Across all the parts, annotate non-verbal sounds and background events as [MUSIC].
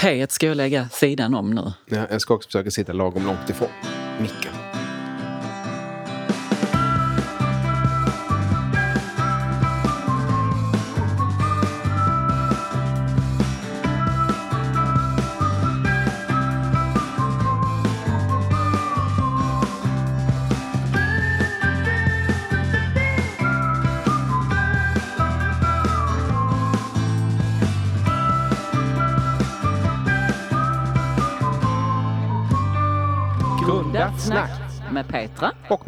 P ska jag lägga sidan om nu. Ja, jag ska också försöka sitta lagom långt ifrån micken.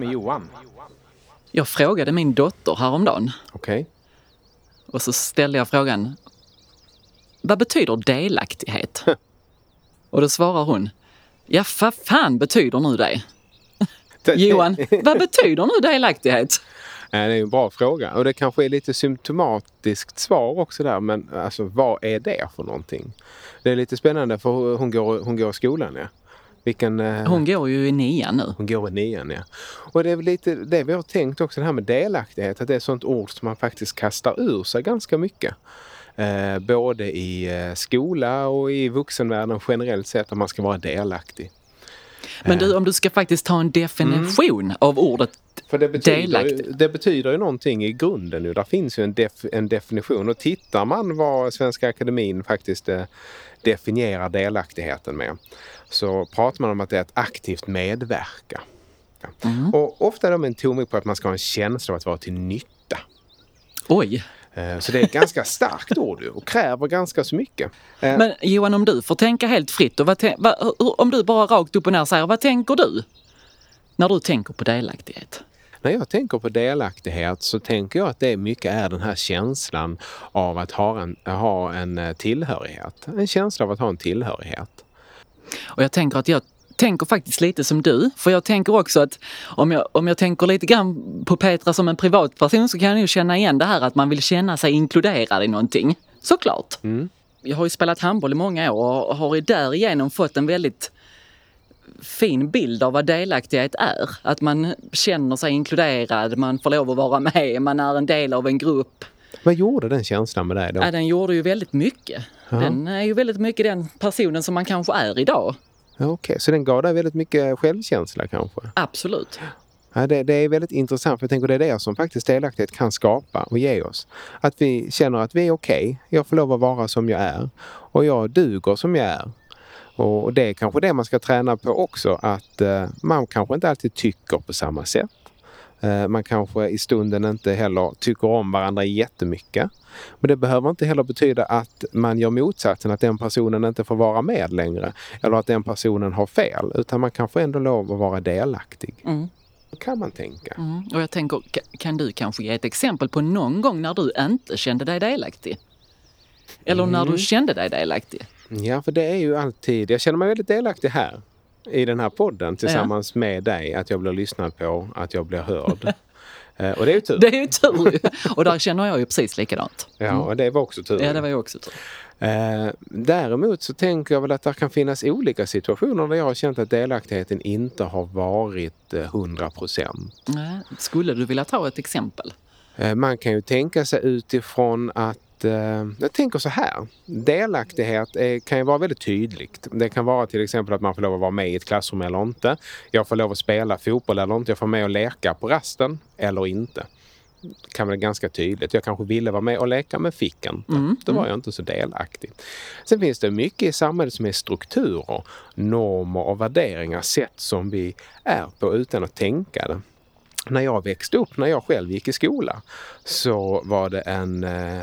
Med Johan. Jag frågade min dotter häromdagen Okej. och så ställde jag frågan Vad betyder delaktighet? och då svarar hon Ja, vad fan betyder nu det? [LAUGHS] Johan, vad betyder nu delaktighet? Nej, det är en bra fråga. Och det kanske är lite symptomatiskt svar också där. Men alltså vad är det för någonting? Det är lite spännande för hon går, hon går i skolan ja. Vilken, eh, Hon går ju i nian nu. hon går i nian ja. Och det är väl lite det vi har tänkt också det här med delaktighet. Att det är ett sånt ord som man faktiskt kastar ur sig ganska mycket. Eh, både i eh, skola och i vuxenvärlden generellt sett att man ska vara delaktig. Men du, om du ska faktiskt ta en definition av ordet För det betyder, delaktig. det betyder ju någonting i grunden nu. Där finns ju en, def, en definition. Och tittar man vad Svenska Akademin faktiskt eh, definierar delaktigheten med. Så pratar man om att det är att aktivt medverka. Ja. Och ofta då med en tonvikt på att man ska ha en känsla av att vara till nytta. Oj! Eh, Så det är ett ganska starkt ord och kräver ganska så mycket. Eh, Men Johan, om du får tänka helt fritt, och vad om du bara rakt upp och ner säger vad tänker du? När du tänker på delaktighet? När jag tänker på delaktighet så tänker jag att det mycket är den här känslan av att ha en, ha en eh, tillhörighet. En känsla av att ha en tillhörighet. Och jag tänker att jag tänker faktiskt lite som du. För jag tänker också att om jag, om jag tänker lite grann på Petra som en privatperson så kan jag ju känna igen det här att man vill känna sig inkluderad i någonting. Såklart. Jag har ju spelat handboll i många år och har därigenom fått en väldigt fin bild av vad delaktighet är. Att man känner sig inkluderad, man får lov att vara med, man är en del av en grupp. Vad gjorde den känslan med dig då? Ja, den gjorde ju väldigt mycket. Den är ju väldigt mycket den personen som man kanske är idag. Ja, Okej, så den gav dig väldigt mycket självkänsla kanske? Absolut. Ja, det, det är väldigt intressant för jag tänker det är det som faktiskt delaktighet kan skapa och ge oss. Att vi känner att vi är okej, jag får lov att vara som jag är och jag duger som jag är. Och, och det är kanske det man ska träna på också att eh, man kanske inte alltid tycker på samma sätt. Eh, man kanske i stunden inte heller tycker om varandra jättemycket. Men det behöver inte heller betyda att man gör motsatsen, att den personen inte får vara med längre. Eller att den personen har fel. Utan man kan få ändå lov att vara delaktig. Mm. kan man tänka. Mm. Och jag tänker, ka- kan du kanske ge ett exempel på någon gång när du inte kände dig delaktig? Eller när du kände dig delaktig? Ja, för det är ju alltid... Jag känner mig väldigt delaktig här. I den här podden tillsammans med dig. Att jag blir lyssnad på, att jag blir hörd. [LAUGHS] Eh, och det är ju tur. Det är ju tur. Och där känner jag ju precis likadant. Ja, och det var också tur. Ja, det var ju också tur. Eh, däremot så tänker jag väl att det kan finnas olika situationer där jag har känt att delaktigheten inte har varit eh, 100 procent. Nej, Skulle du vilja ta ett exempel? Eh, Man kan ju tänka sig utifrån att eh, jag tänker så här. Delaktighet är, kan ju vara väldigt tydligt. Det kan vara till exempel att man får lov att vara med i ett klassrum eller inte. Jag får lov att spela fotboll eller inte. Jag får med och leka på rasten eller inte. Det kan vara ganska tydligt. Jag kanske ville vara med och leka men fick inte. Då var jag inte så delaktig. Sen finns det mycket i samhället som är strukturer, normer och värderingar, sätt som vi är på utan att tänka det när jag växte upp, när jag själv gick i skola, så var det en eh,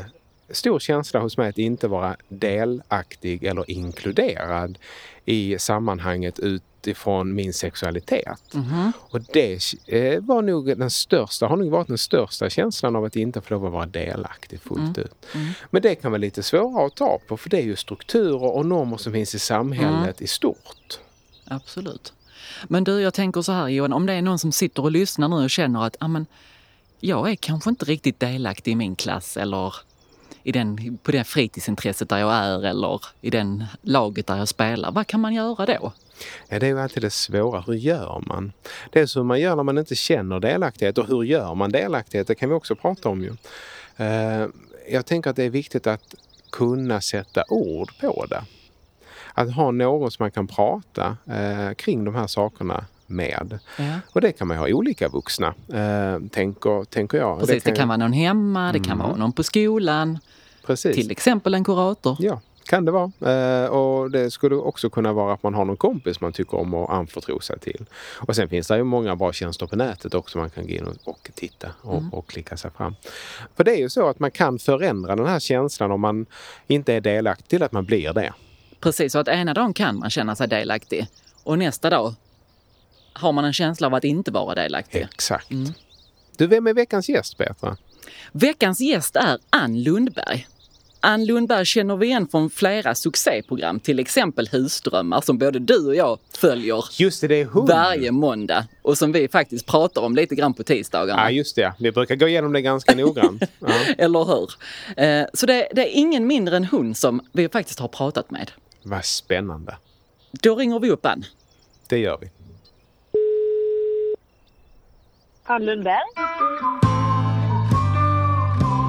stor känsla hos mig att inte vara delaktig eller inkluderad i sammanhanget utifrån min sexualitet. Och det eh, var nog den största, har nog varit den största känslan av att inte få lov att vara delaktig fullt ut. Men det kan vara lite svårare att ta på för det är ju strukturer och normer som finns i samhället i stort. Absolut. Men du, jag tänker så här Johan, om det är någon som sitter och lyssnar nu och känner att amen, jag är kanske inte riktigt delaktig i min klass eller i den, på det fritidsintresset där jag är eller i den laget där jag spelar. Vad kan man göra då? Ja, det är ju alltid det svåra. Hur gör man? Det är hur man gör när man inte känner delaktighet. Och hur gör man delaktighet? Det kan vi också prata om ju. Eh, jag tänker att det är viktigt att kunna sätta ord på det. att ha någon som man kan prata eh, kring de här sakerna med. Ja. Och det kan man ha olika vuxna, eh, tänker, tänker jag. Precis, det kan, vara någon hemma, det kan Mm. vara någon på skolan. precis. Till exempel en kurator. Ja, kan det vara. Eh, och det skulle också kunna vara att man har någon kompis man tycker om att anförtro sig till. Och sen finns det ju många bra tjänster på nätet också man kan gå in och, och titta och, Mm. och klicka sig fram. För det är ju så att man kan förändra den här känslan om man inte är delaktig till att man blir det. Precis, så att ena dagen kan man känna sig delaktig och nästa dag har man en känsla av att inte vara delaktig. Exakt. Mm. Du, vem är veckans gäst Petra? Veckans gäst är Ann Lundberg. Ann Lundberg känner vi igen från flera succéprogram, till exempel Husdrömmar som både du och jag följer Just det, det är hon! varje måndag och som vi faktiskt pratar om lite grann på tisdagarna. Ja, just det. Vi brukar gå igenom det ganska noggrant. [LAUGHS] Ja. Eller hur? Eh, Så det, det är ingen mindre än hon som vi faktiskt har pratat med. Vad spännande. Då ringer vi upp Ann. Det gör vi. Ann Lundberg.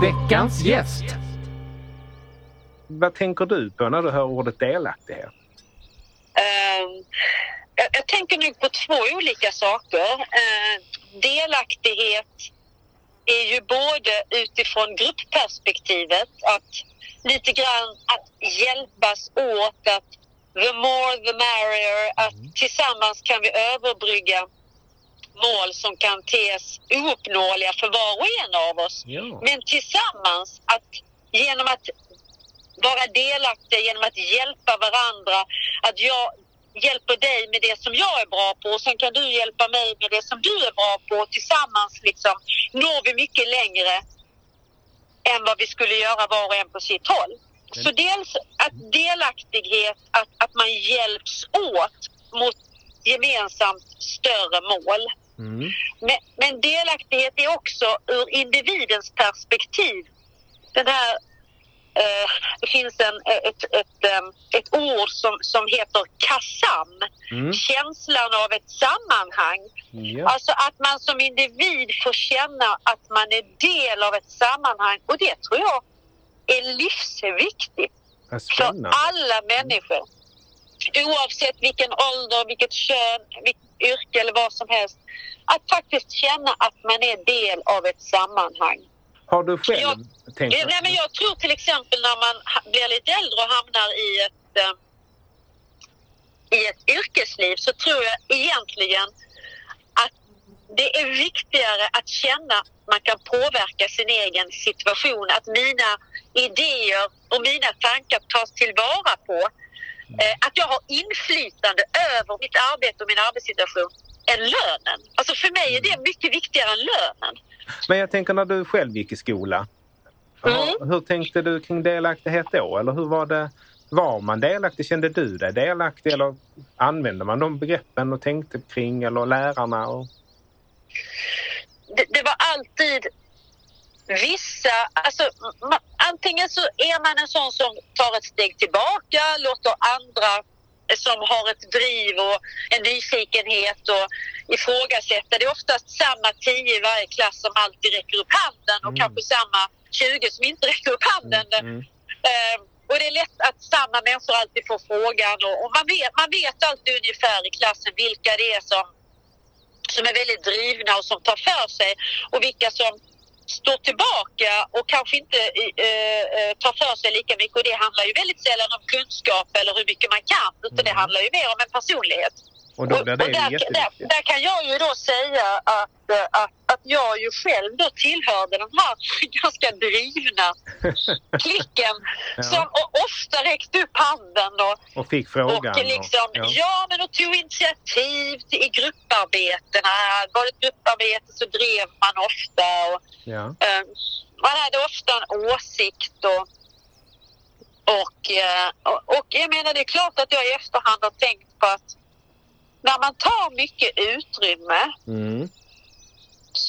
Veckans gäst. Vad tänker du på när du hör ordet delaktighet? Ehm, jag, jag tänker nog på två olika saker. Ehm, delaktighet är ju både utifrån gruppperspektivet, att lite grann att hjälpas åt, att the more the merrier, att tillsammans kan vi överbrygga mål som kan tes ouppnåeliga för var och en av oss. Ja. Men tillsammans, att genom att vara delaktiga, genom att hjälpa varandra, att jag hjälper dig med det som jag är bra på och sen kan du hjälpa mig med det som du är bra på. Tillsammans liksom når vi mycket längre än vad vi skulle göra var och en på sitt håll. Så dels att delaktighet, att, att man hjälps åt mot gemensamt större mål. Mm. Men, men delaktighet är också ur individens perspektiv. Den här, eh, det finns en, ett, ett, ett ord som, som heter KASAM, Mm. känslan av ett sammanhang. Ja. Alltså att man som individ får känna att man är del av ett sammanhang och det tror jag är livsviktigt för alla människor. Oavsett vilken ålder, vilket kön, vilket yrke eller vad som helst. Att faktiskt känna att man är del av ett sammanhang. Har du själv Ja. tänkt... Eh, Nej, men jag tror till exempel när man blir lite äldre och hamnar i ett, eh, i ett yrkesliv så tror jag egentligen att det är viktigare att känna att man kan påverka sin egen situation. Att mina idéer och mina tankar tas tillvara på. Eh, att jag har inflytande över mitt arbete och min arbetssituation än lönen. Alltså för mig är det mycket viktigare än lönen. Men jag tänker när du själv gick i skola. Mm. Hur, hur tänkte du kring delaktighet då? Eller hur var det? Var man delaktig? Kände du dig delaktig? Eller använde man de begreppen och tänkte kring? Eller lärarna? Och... det, det var alltid vissa, alltså antingen så är man en sån som tar ett steg tillbaka, låter andra eh, som har ett driv och en nyfikenhet och ifrågasätta. Det är oftast samma tio i varje klass som alltid räcker upp handen och Mm. kanske samma 20 som inte räcker upp handen. Mm. Eh, och det är lätt att samma människor alltid får frågan och, och man, vet, man vet alltid ungefär i klassen vilka det är som, som är väldigt drivna och som tar för sig och vilka som står tillbaka och kanske inte eh, eh, tar för sig lika mycket. Och det handlar ju väldigt sällan om kunskap eller hur mycket man kan utan det Mm. handlar ju mer om en personlighet. Och då det och där, där, där kan jag ju då säga att, eh, att, jag ju själv då tillhörde den här [LAUGHS] ganska drivna [LAUGHS] klicken Ja. som ofta räckte upp handen och, Och fick frågan. och liksom, ja. ja. men och tog initiativ till, i grupparbetena. Var det ett grupparbete så drev man ofta och Ja. eh, man hade ofta en åsikt och och, eh, och, och jag menar det är klart att jag i efterhand har tänkt på att när man tar mycket utrymme Mm.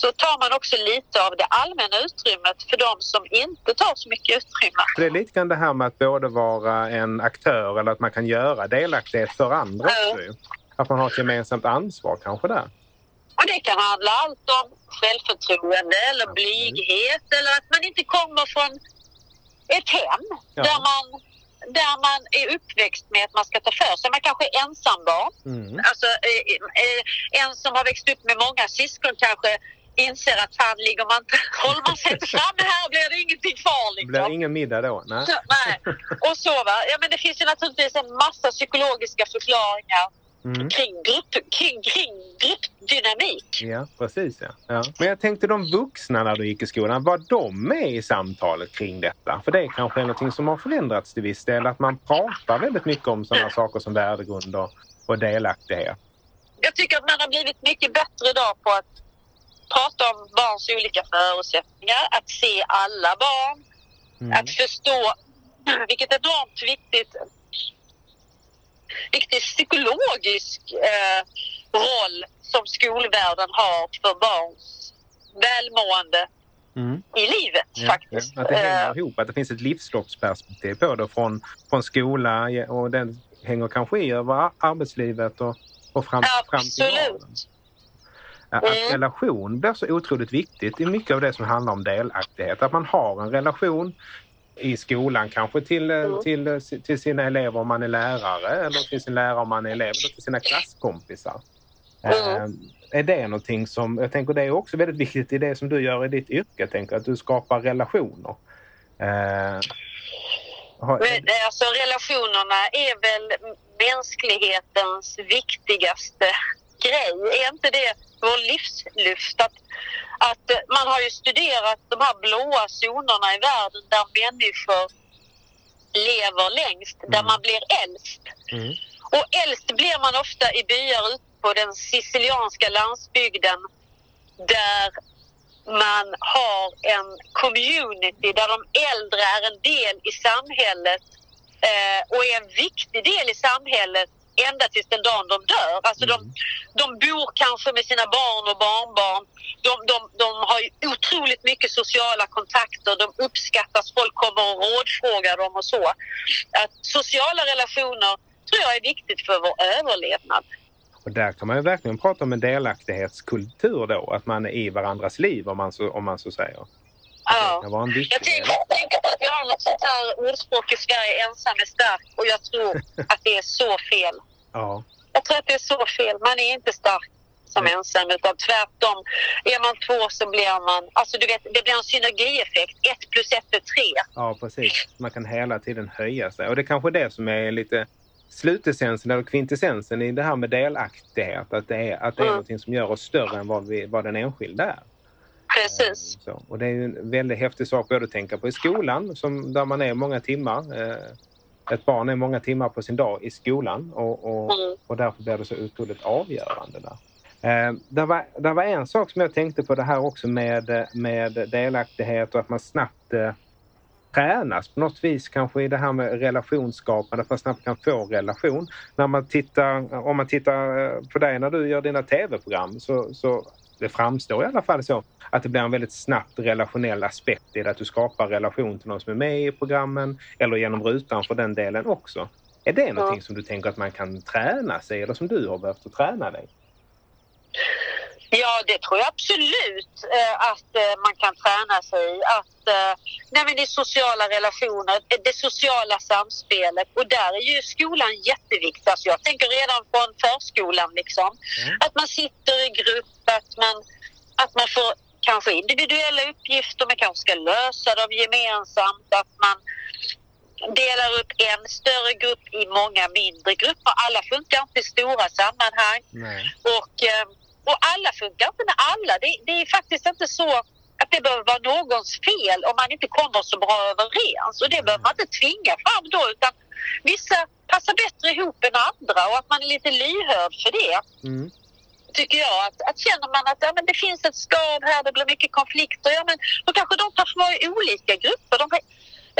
Så tar man också lite av det allmänna utrymmet för de som inte tar så mycket utrymme. Det är lite grann det här med att både vara en aktör eller att man kan göra delaktighet för andra Ja. också. Att man har ett gemensamt ansvar kanske där. Och det kan handla allt om självförtroende eller blyghet eller att man inte kommer från ett hem Ja. där man där man är uppväxt med att man ska ta för sig. Man kanske är ensambarn. Mm. Alltså, eh, eh, en som har växt upp med många syskon kanske inser att fan ligger man inte, [LAUGHS] håller man sig inte framme här blir det ingenting kvar Det liksom. blir ingen middag då? Nej. Så, nej. Och så va. Ja, men det finns ju naturligtvis en massa psykologiska förklaringar Mm. kring, grupp, kring, kring gruppdynamik. Ja, precis ja. ja. Men jag tänkte de vuxna när du gick i skolan, var de med i samtalet kring detta? För det är kanske är någonting som har förändrats till viss del, att man pratar väldigt mycket om sådana saker som värdegrund och, och delaktighet. Jag tycker att man har blivit mycket bättre idag på att prata om barns olika förutsättningar, att se alla barn, Mm. att förstå [CLEARS THROAT] vilket enormt viktigt viktig psykologisk eh, roll som skolvärlden har för barns välmående Mm. i livet Ja, faktiskt. Att det Eh, hänger ihop, att det finns ett livsloppsperspektiv på det från, från skola och den hänger kanske i över ar- arbetslivet och, och fram, fram till graden. Absolut. Att Mm. relation blir så otroligt viktigt i mycket av det som handlar om delaktighet. Att man har en relation i skolan kanske till, eh, Mm. till, eh, till sina elever om man är lärare eller till sin lärare om man är elev eller till sina klasskompisar. Mm. Eh, är det någonting som, jag tänker det är också väldigt viktigt i det som du gör i ditt yrke, jag tänker att du skapar relationer. Eh, har, Men, eh, alltså, relationerna är väl mänsklighetens viktigaste grej. Är inte det vår livsluft? Att, att eh, man har ju studerat de här blåa zonerna i världen där människor lever längst, där Mm. man blir äldst. mm, Och äldst blir man ofta i byar ute på den sicilianska landsbygden där man har en community där de äldre är en del i samhället eh, och är en viktig del i samhället ända tills den dagen de dör. Alltså de, de bor kanske med sina barn och barnbarn. De, de, de har otroligt mycket sociala kontakter. De uppskattas. Folk kommer och rådfrågar dem och så. Att sociala relationer tror jag är viktigt för vår överlevnad. och där kan man ju verkligen prata om en delaktighetskultur då, att man är i varandras liv om man så, om man så säger. Ja. vara en Jag tänker, tänker på att vi har något sånt här ordspråk i Sverige, ensam är stark. Och jag tror [LAUGHS] att det är så fel. Ja. Jag tror att det är så fel. Man är inte stark som Nej. ensam utan tvärtom. Är man två så blir man... Alltså du vet, det blir en synergieffekt. Ett plus ett är tre. Ja, precis. Man kan hela tiden höja sig. Och det är kanske det som är lite slutessensen eller kvintessensen i det här med delaktighet. Att det är, att det är Mm. någonting som gör oss större än vad, vi, vad den enskilda är. Precis. Så. Och det är ju en väldigt häftig sak både att tänka på i skolan, som, där man är många timmar. Eh, ett barn är många timmar på sin dag i skolan och, och, Mm. och därför blir det så otroligt avgörande där. Eh, det, var, det var en sak som jag tänkte på det här också med, med delaktighet och att man snabbt eh, tränas på något vis kanske i det här med relationsskapande, att man snabbt kan få relation. När man tittar, om man tittar eh, på dig när du gör dina tv-program så, så det framstår i alla fall så att det blir en väldigt snabbt relationell aspekt i det, att du skapar relation till någon som är med i programmen eller genom rutan för den delen också. Är det någonting som du tänker att man kan träna sig eller som du har behövt att träna dig? Ja, det tror jag absolut eh, att eh, man kan träna sig i. Att, eh, nej, men det sociala relationer, det, sociala samspelet och där är ju skolan jätteviktig. Alltså jag tänker redan från förskolan liksom. Mm. Att man sitter i grupp, att man, att man får kanske individuella uppgifter, man kanske ska lösa dem gemensamt, att man delar upp en större grupp i många mindre grupper. Alla funkar inte i stora sammanhang. Nej. Och, och alla funkar inte med alla. Det, det är faktiskt inte så att det behöver vara någons fel om man inte kommer så bra överens. Och det behöver man inte tvinga fram då utan vissa passar bättre ihop än andra och att man är lite lyhörd för det. Mm. Tycker jag. Att, att känner man att ja, men det finns ett skav här, det blir mycket konflikter. Ja, men då kanske de tar i olika grupper. De,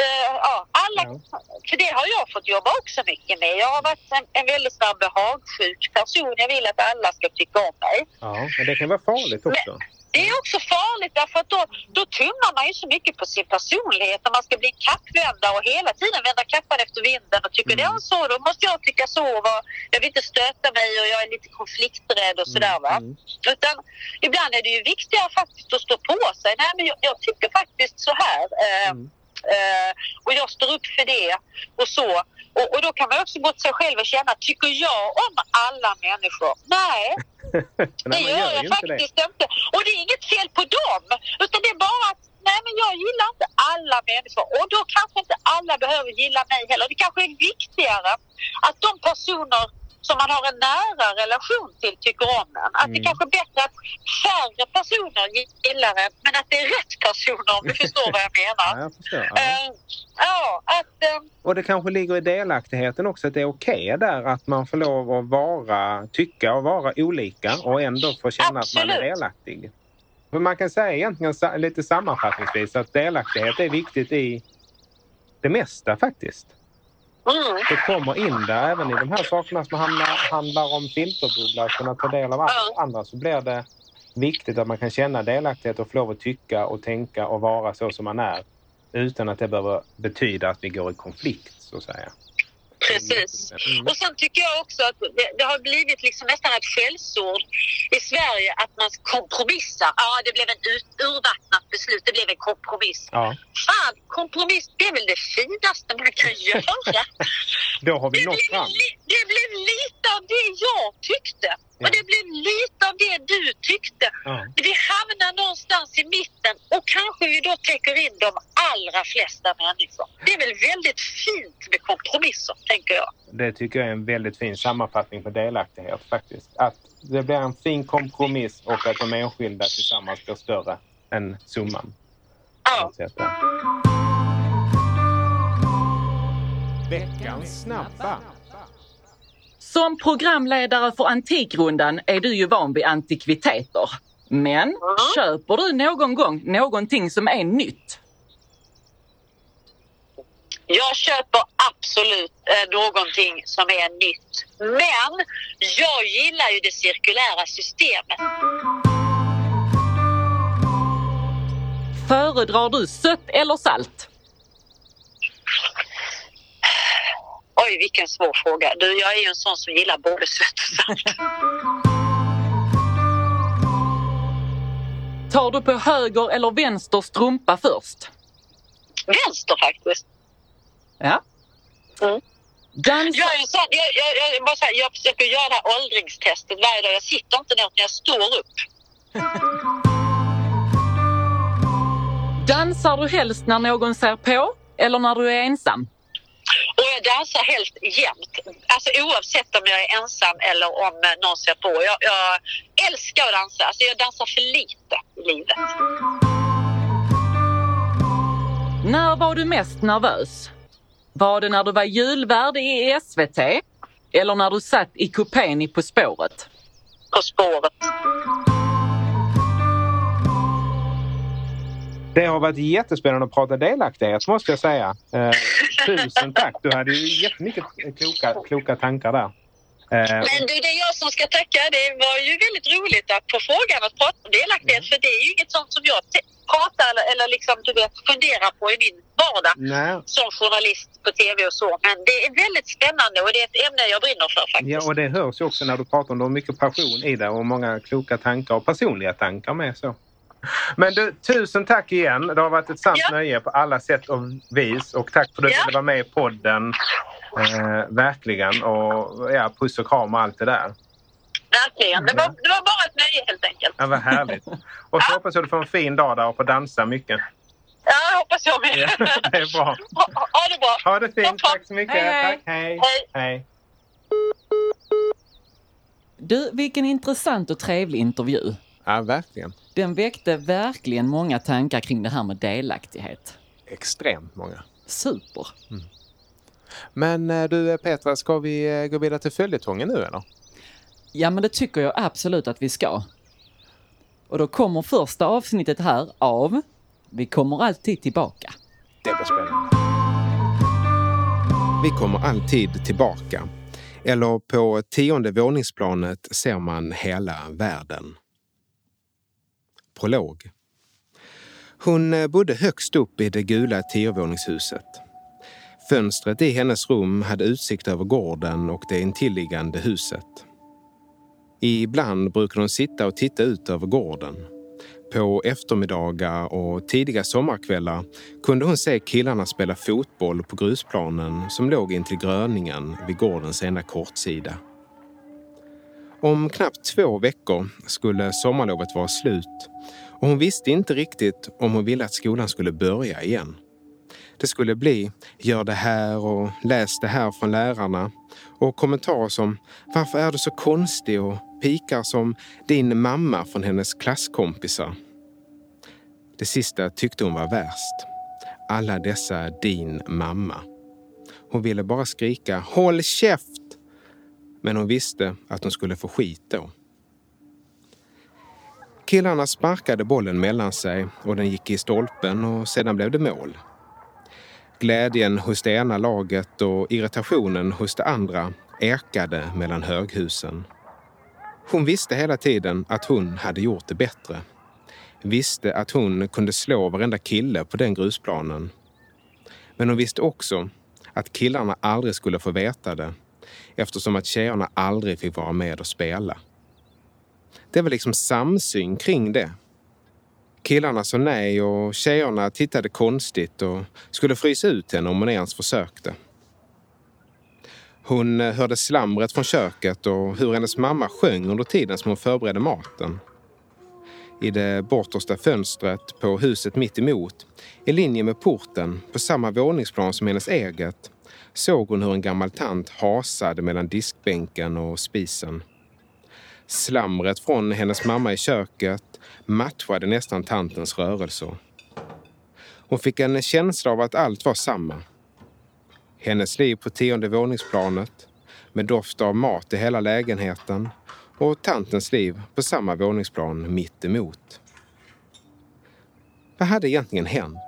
eh, ja, alla, Ja. För det har jag fått jobba också mycket med. Jag har varit en, en väldigt sån behagsjuk person. Jag vill att alla ska tycka om mig. Ja, men det kan vara farligt också. Det är också farligt därför att då, då tummar man ju så mycket på sin personlighet och man ska bli en kappvändare och hela tiden vända kappan efter vinden och tycker Mm. det är så, då måste jag tycka så. Va? Jag vill inte stöta mig och jag är lite konflikträdd och sådär. Va? Mm. Utan ibland är det ju viktigare faktiskt att stå på sig. Nej, men jag, jag tycker faktiskt så här. Eh, Mm. Eh, och jag står upp för det och så. Och, och då kan man också gå till sig själv och känna, tycker jag om alla människor? Nej, [LAUGHS] det gör gör jag inte det. faktiskt inte. Och det är inget fel på dem. Utan det är bara att, nej men jag gillar inte alla människor. Och då kanske inte alla behöver gilla mig heller. Det kanske är viktigare att de personer som man har en nära relation till tycker om en. Att det Mm. kanske är bättre att färre personer gillar en, men att det är rätt personer om du [LAUGHS] förstår vad jag menar. Ja, jag förstår. Ja. Eh, ja, att... eh, Och det kanske ligger i delaktigheten också att det är okej där att man får lov att vara, tycka och vara olika och ändå få känna att man är Absolut. delaktig. För man kan säga egentligen lite sammanfattningsvis att delaktighet är viktigt i det mesta faktiskt. Mm. Det kommer in där även i de här sakerna som handlar, handlar om filterbubbla, att kunna ta del av allt andra så blir det viktigt att man kan känna delaktighet och få lov att tycka och tänka och vara så som man är utan att det behöver betyda att vi går i konflikt så att säga. Precis. Mm. Och sen tycker jag också att det, det har blivit liksom nästan ett skällsord i Sverige att man kompromissar. Ja, det blev ett ut, urvattnat beslut. Det blev en kompromiss. Ja, Fan, kompromiss det är väl det finaste man kan [LAUGHS] göra. då har vi Det nått blev, fram. det blev lite av det jag tyckte. Och det blev lite av det du tyckte. Ja. Vi hamnar någonstans i mitten och kanske vi då täcker in de allra flesta människor. Det är väl väldigt fint med kompromisser, tänker jag. Det tycker jag är en väldigt fin sammanfattning på delaktighet faktiskt. Att det blir en fin kompromiss och att de enskilda tillsammans blir större än summan. Ja. Veckans snabba. Som programledare för Antikrundan är du ju van vid antikviteter. Men köper du någon gång någonting som är nytt? Jag köper absolut eh, någonting som är nytt. Men jag gillar ju det cirkulära systemet. Föredrar du sött eller salt? Oj, vilken svår fråga. Du, jag är ju en sån som gillar både sött och salt. [LAUGHS] Tar du på höger eller vänster strumpa först? Vänster faktiskt. Ja. Mm. Dans... Jag, är en sån, jag, jag, jag, bara säga, jag försöker göra det här åldringstestet varje dag. Jag sitter inte ner jag står upp. [LAUGHS] Dansar du helst när någon ser på eller när du är ensam? Och jag dansar helt jämt. Alltså oavsett om jag är ensam eller om eh, någon ser på. Jag, jag älskar att dansa. Alltså jag dansar för lite i livet. När var du mest nervös? Var det när du var julvärd i SVT? Eller när du satt i kupén i På spåret? På spåret. Det har varit jättespännande att prata delaktighet måste jag säga. Eh, tusen tack. Du hade ju jättemycket kloka, kloka tankar där. Eh, Men du, det är jag som ska tacka. Det var ju väldigt roligt att få frågan att prata om delaktighet. För det är ju inget sånt som jag pratar eller, eller liksom, du vet, funderar på i min vardag nej, som journalist på tv och så. Men det är väldigt spännande och det är ett ämne jag brinner för faktiskt. ja, och det hörs ju också när du pratar om det. Du har mycket passion i det och många kloka tankar och personliga tankar med. så. Men du, tusen tack igen. Det har varit ett sant Ja. nöje på alla sätt och vis. Och tack för att du Ja. ville vara med i podden. Eh, verkligen. Och ja, puss och kram och allt det där. Verkligen. Det var, det var bara ett nöje helt enkelt. Ja, vad härligt. Och så hoppas jag att du får en fin dag där och får dansa mycket. Ja, jag hoppas jag med. Ja, [LAUGHS] det är bra. Ha, ha det bra. Ha det fint. Tack så mycket. Hej, hej. Tack. Hej. Hej. Hej. Du, vilken intressant och trevlig intervju. Ja, verkligen. Den väckte verkligen många tankar kring det här med delaktighet. Extremt många. Super! Men eh, du Petra, ska vi eh, gå vidare till följetongen nu eller? Ja, men det tycker jag absolut att vi ska. Och då kommer första avsnittet här av Vi kommer alltid tillbaka. Det blir spännande. Vi kommer alltid tillbaka. Eller på tionde våningsplanet ser man hela världen. Prolog. Hon eh, bodde högst upp i det gula tiovåningshuset. Fönstret i hennes rum hade utsikt över gården och det intilliggande huset. Ibland brukade hon sitta och titta ut över gården. På eftermiddagar och tidiga sommarkvällar kunde hon se killarna spela fotboll på grusplanen som låg intill gröningen vid gårdens enda kortsida. Om knappt två veckor skulle sommarlovet vara slut och hon visste inte riktigt om hon ville att skolan skulle börja igen. Det skulle bli gör det här och läs det här från lärarna och kommentarer som varför är du så konstig och pikar som din mamma från hennes klasskompisar. Det sista tyckte hon var värst. Alla dessa din mamma. Hon ville bara skrika håll käft! Men hon visste att hon skulle få skit då. Killarna sparkade bollen mellan sig och den gick i stolpen och sedan blev det mål. Glädjen hos det ena laget och irritationen hos det andra ekade mellan höghusen. Hon visste hela tiden att hon hade gjort det bättre. Visste att hon kunde slå varenda kille på den grusplanen. Men hon visste också att killarna aldrig skulle få veta det eftersom att tjejerna aldrig fick vara med och spela. Det var liksom samsyn kring det. Killarna sa nej och tjejerna tittade konstigt och skulle frysa ut henne om hon ens försökte. Hon eh, hörde slamret från köket och hur hennes mamma sjöng under tiden som hon förberedde maten. I det bortersta fönstret på huset mitt emot, i linje med porten på samma våningsplan som hennes eget, såg hon hur en gammal tant hasade mellan diskbänken och spisen. Slamret från hennes mamma i köket matchade nästan tantens rörelser. Hon fick en känsla av att allt var samma. Hennes liv på tionde våningsplanet med doft av mat i hela lägenheten och tantens liv på samma våningsplan mitt emot. Vad hade egentligen hänt?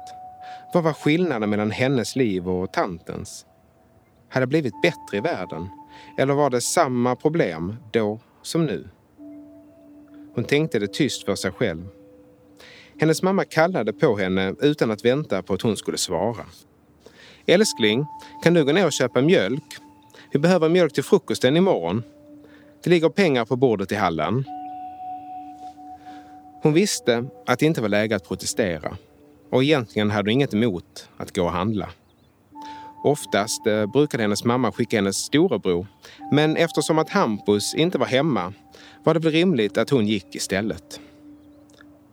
Vad var skillnaden mellan hennes liv och tantens? Hade det blivit bättre i världen? Eller var det samma problem då som nu? Hon tänkte det tyst för sig själv. Hennes mamma kallade på henne utan att vänta på att hon skulle svara. Älskling, kan du gå ner och köpa mjölk? Vi behöver mjölk till frukosten imorgon. Det ligger pengar på bordet i hallen. Hon visste att det inte var läge att protestera och egentligen hade hon inget emot att gå och handla. Oftast eh, brukade hennes mamma skicka hennes storebror men eftersom att Hampus inte var hemma var det väl rimligt att hon gick istället.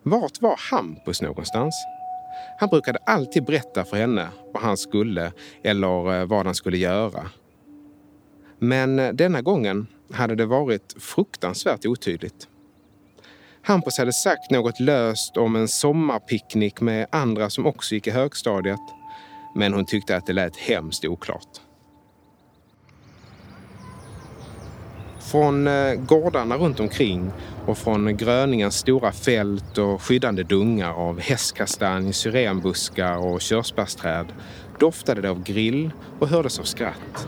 Vart var Hampus någonstans? Han brukade alltid berätta för henne vad han skulle eller eh, vad han skulle göra. Men eh, denna gången hade det varit fruktansvärt otydligt. Hampus hade sagt något löst om en sommarpicknick med andra som också gick i högstadiet. Men hon tyckte att det lät hemskt oklart. Från eh, gårdarna runt omkring och från gröningens stora fält och skyddande dungar av hästkastanj, syrenbuskar och körsbärsträd doftade det av grill och hördes av skratt.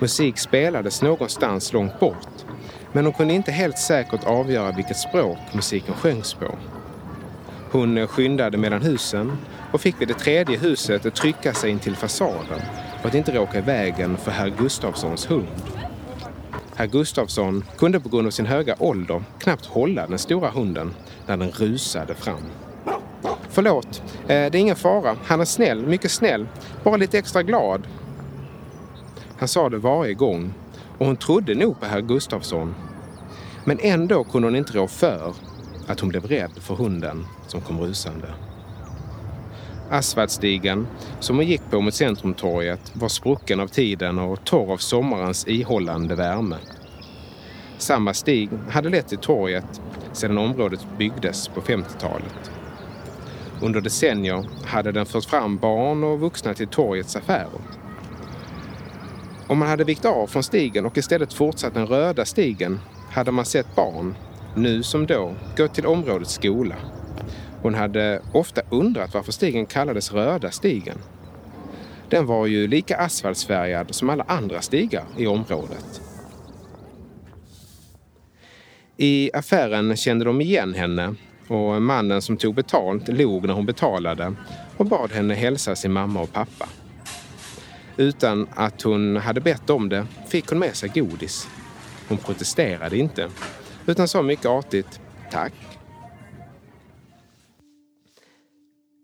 Musik spelades någonstans långt bort men hon kunde inte helt säkert avgöra vilket språk musiken sjöngs på. Hon skyndade mellan husen och fick vid det tredje huset trycka sig in till fasaden för att inte råka i vägen för herr Gustavssons hund. Herr Gustavsson kunde på grund av sin höga ålder knappt hålla den stora hunden när den rusade fram. Förlåt, eh, det är ingen fara. Han är snäll, mycket snäll. Bara lite extra glad. Han sa det varje gång och hon trodde nog på herr Gustavsson. Men ändå kunde hon inte rå för att hon blev rädd för hunden som kom rusande. Asfaltstigen som hon gick på mot Centrumtorget var sprucken av tiden och torr av sommarens ihållande värme. Samma stig hade lett till torget sedan området byggdes på 50-talet. Under decennier hade den fört fram barn och vuxna till torgets affärer. Om man hade vikt av från stigen och istället fortsatt den röda stigen hade man sett barn, nu som då, gå till områdets skola. Hon hade ofta undrat varför stigen kallades Röda stigen. Den var ju lika asfaltsfärgad som alla andra stigar i området. I affären kände de igen henne och mannen som tog betalt log när hon betalade och bad henne hälsa sin mamma och pappa. Utan att hon hade bett om det fick hon med sig godis. Hon protesterade inte, utan sa mycket artigt tack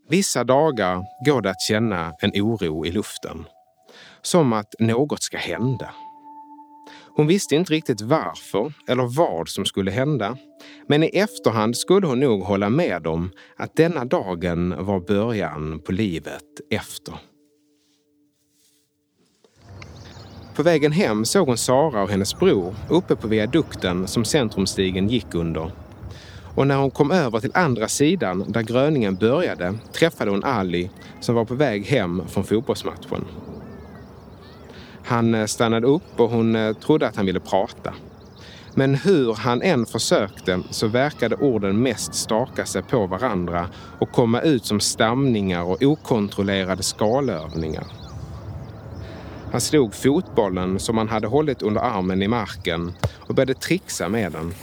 Vissa dagar går det att känna en oro i luften. Som att något ska hända. Hon visste inte riktigt varför eller vad som skulle hända. Men i efterhand skulle hon nog hålla med om att denna dagen var början på livet efter. På vägen hem såg hon Sara och hennes bror uppe på viadukten som Centrumstigen gick under. Och när hon kom över till andra sidan där gröningen började träffade hon Ali som var på väg hem från fotbollsmatchen. Han eh, stannade upp och hon eh, trodde att han ville prata. Men hur han än försökte så verkade orden mest staka sig på varandra och komma ut som stamningar och okontrollerade skalövningar. Han slog fotbollen som han hade hållit under armen i marken och började trixa med den.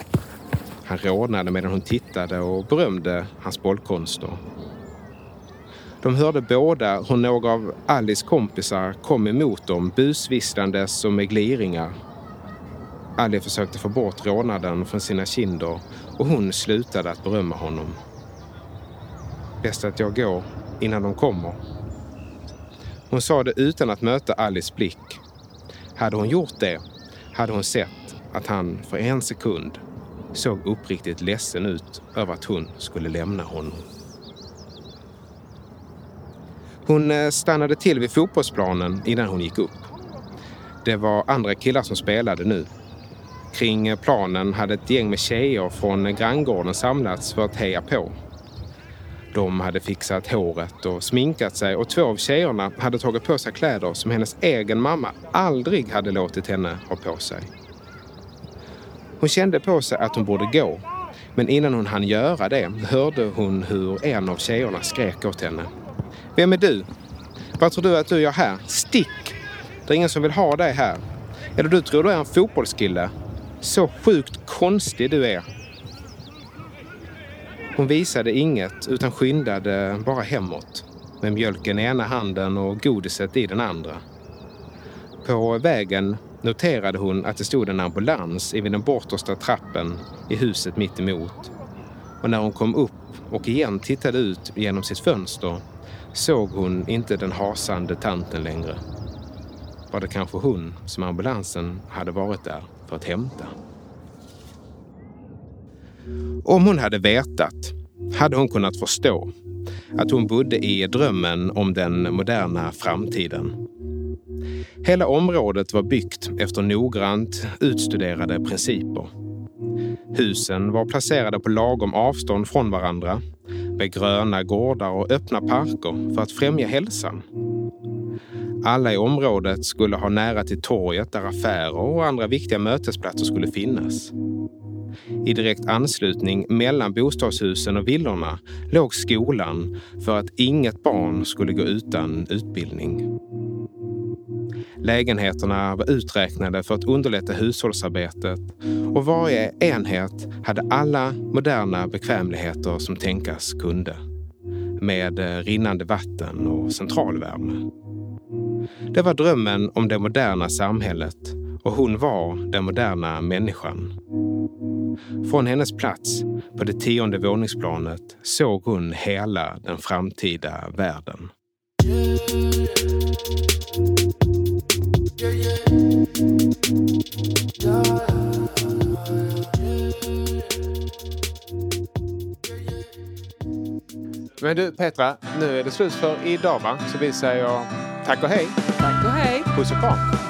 Han rodnade medan hon tittade och berömde hans bollkonster. De hörde båda hur några av Alice kompisar kom emot dem busvisslandes och med gliringar. Ali försökte få bort rodnaden från sina kinder och hon slutade att berömma honom. Bäst att jag går innan de kommer. Hon sa det utan att möta Alice blick. Hade hon gjort det hade hon sett att han för en sekund såg uppriktigt ledsen ut över att hon skulle lämna honom. Hon eh, stannade till vid fotbollsplanen innan hon gick upp. Det var andra killar som spelade nu. Kring eh, planen hade ett gäng med tjejer från eh, granngården samlats för att heja på. De hade fixat håret och sminkat sig och två av tjejerna hade tagit på sig kläder som hennes egen mamma aldrig hade låtit henne ha på sig. Hon kände på sig att hon borde gå. Men innan hon hann göra det hörde hon hur en av tjejerna skrek åt henne. Vem är du? Vad tror du att du gör här? Stick! Det är ingen som vill ha dig här. Eller du tror du är en fotbollskille? Så sjukt konstig du är. Hon visade inget utan skyndade bara hemåt med mjölken i ena handen och godiset i den andra. På vägen noterade hon att det stod en ambulans vid den bortersta trappen i huset mitt emot. Och när hon kom upp och igen tittade ut genom sitt fönster såg hon inte den hasande tanten längre. Var det kanske hon som ambulansen hade varit där för att hämta? Om hon hade vetat hade hon kunnat förstå att hon bodde i drömmen om den moderna framtiden. Hela området var byggt efter noggrant utstuderade principer. Husen var placerade på lagom avstånd från varandra med gröna gårdar och öppna parker för att främja hälsan. Alla i området skulle ha nära till torget där affärer och andra viktiga mötesplatser skulle finnas. I direkt anslutning mellan bostadshusen och villorna låg skolan för att inget barn skulle gå utan utbildning. Lägenheterna var uträknade för att underlätta hushållsarbetet och varje enhet hade alla moderna bekvämligheter som tänkas kunde. Med eh, rinnande vatten och centralvärme. Det var drömmen om det moderna samhället och hon var den moderna människan. Från hennes plats på det tionde våningsplanet såg hon hela den framtida världen. Men du Petra, nu är det slut för idag va? Så vi säger tack och hej. Tack och hej! Puss och kram.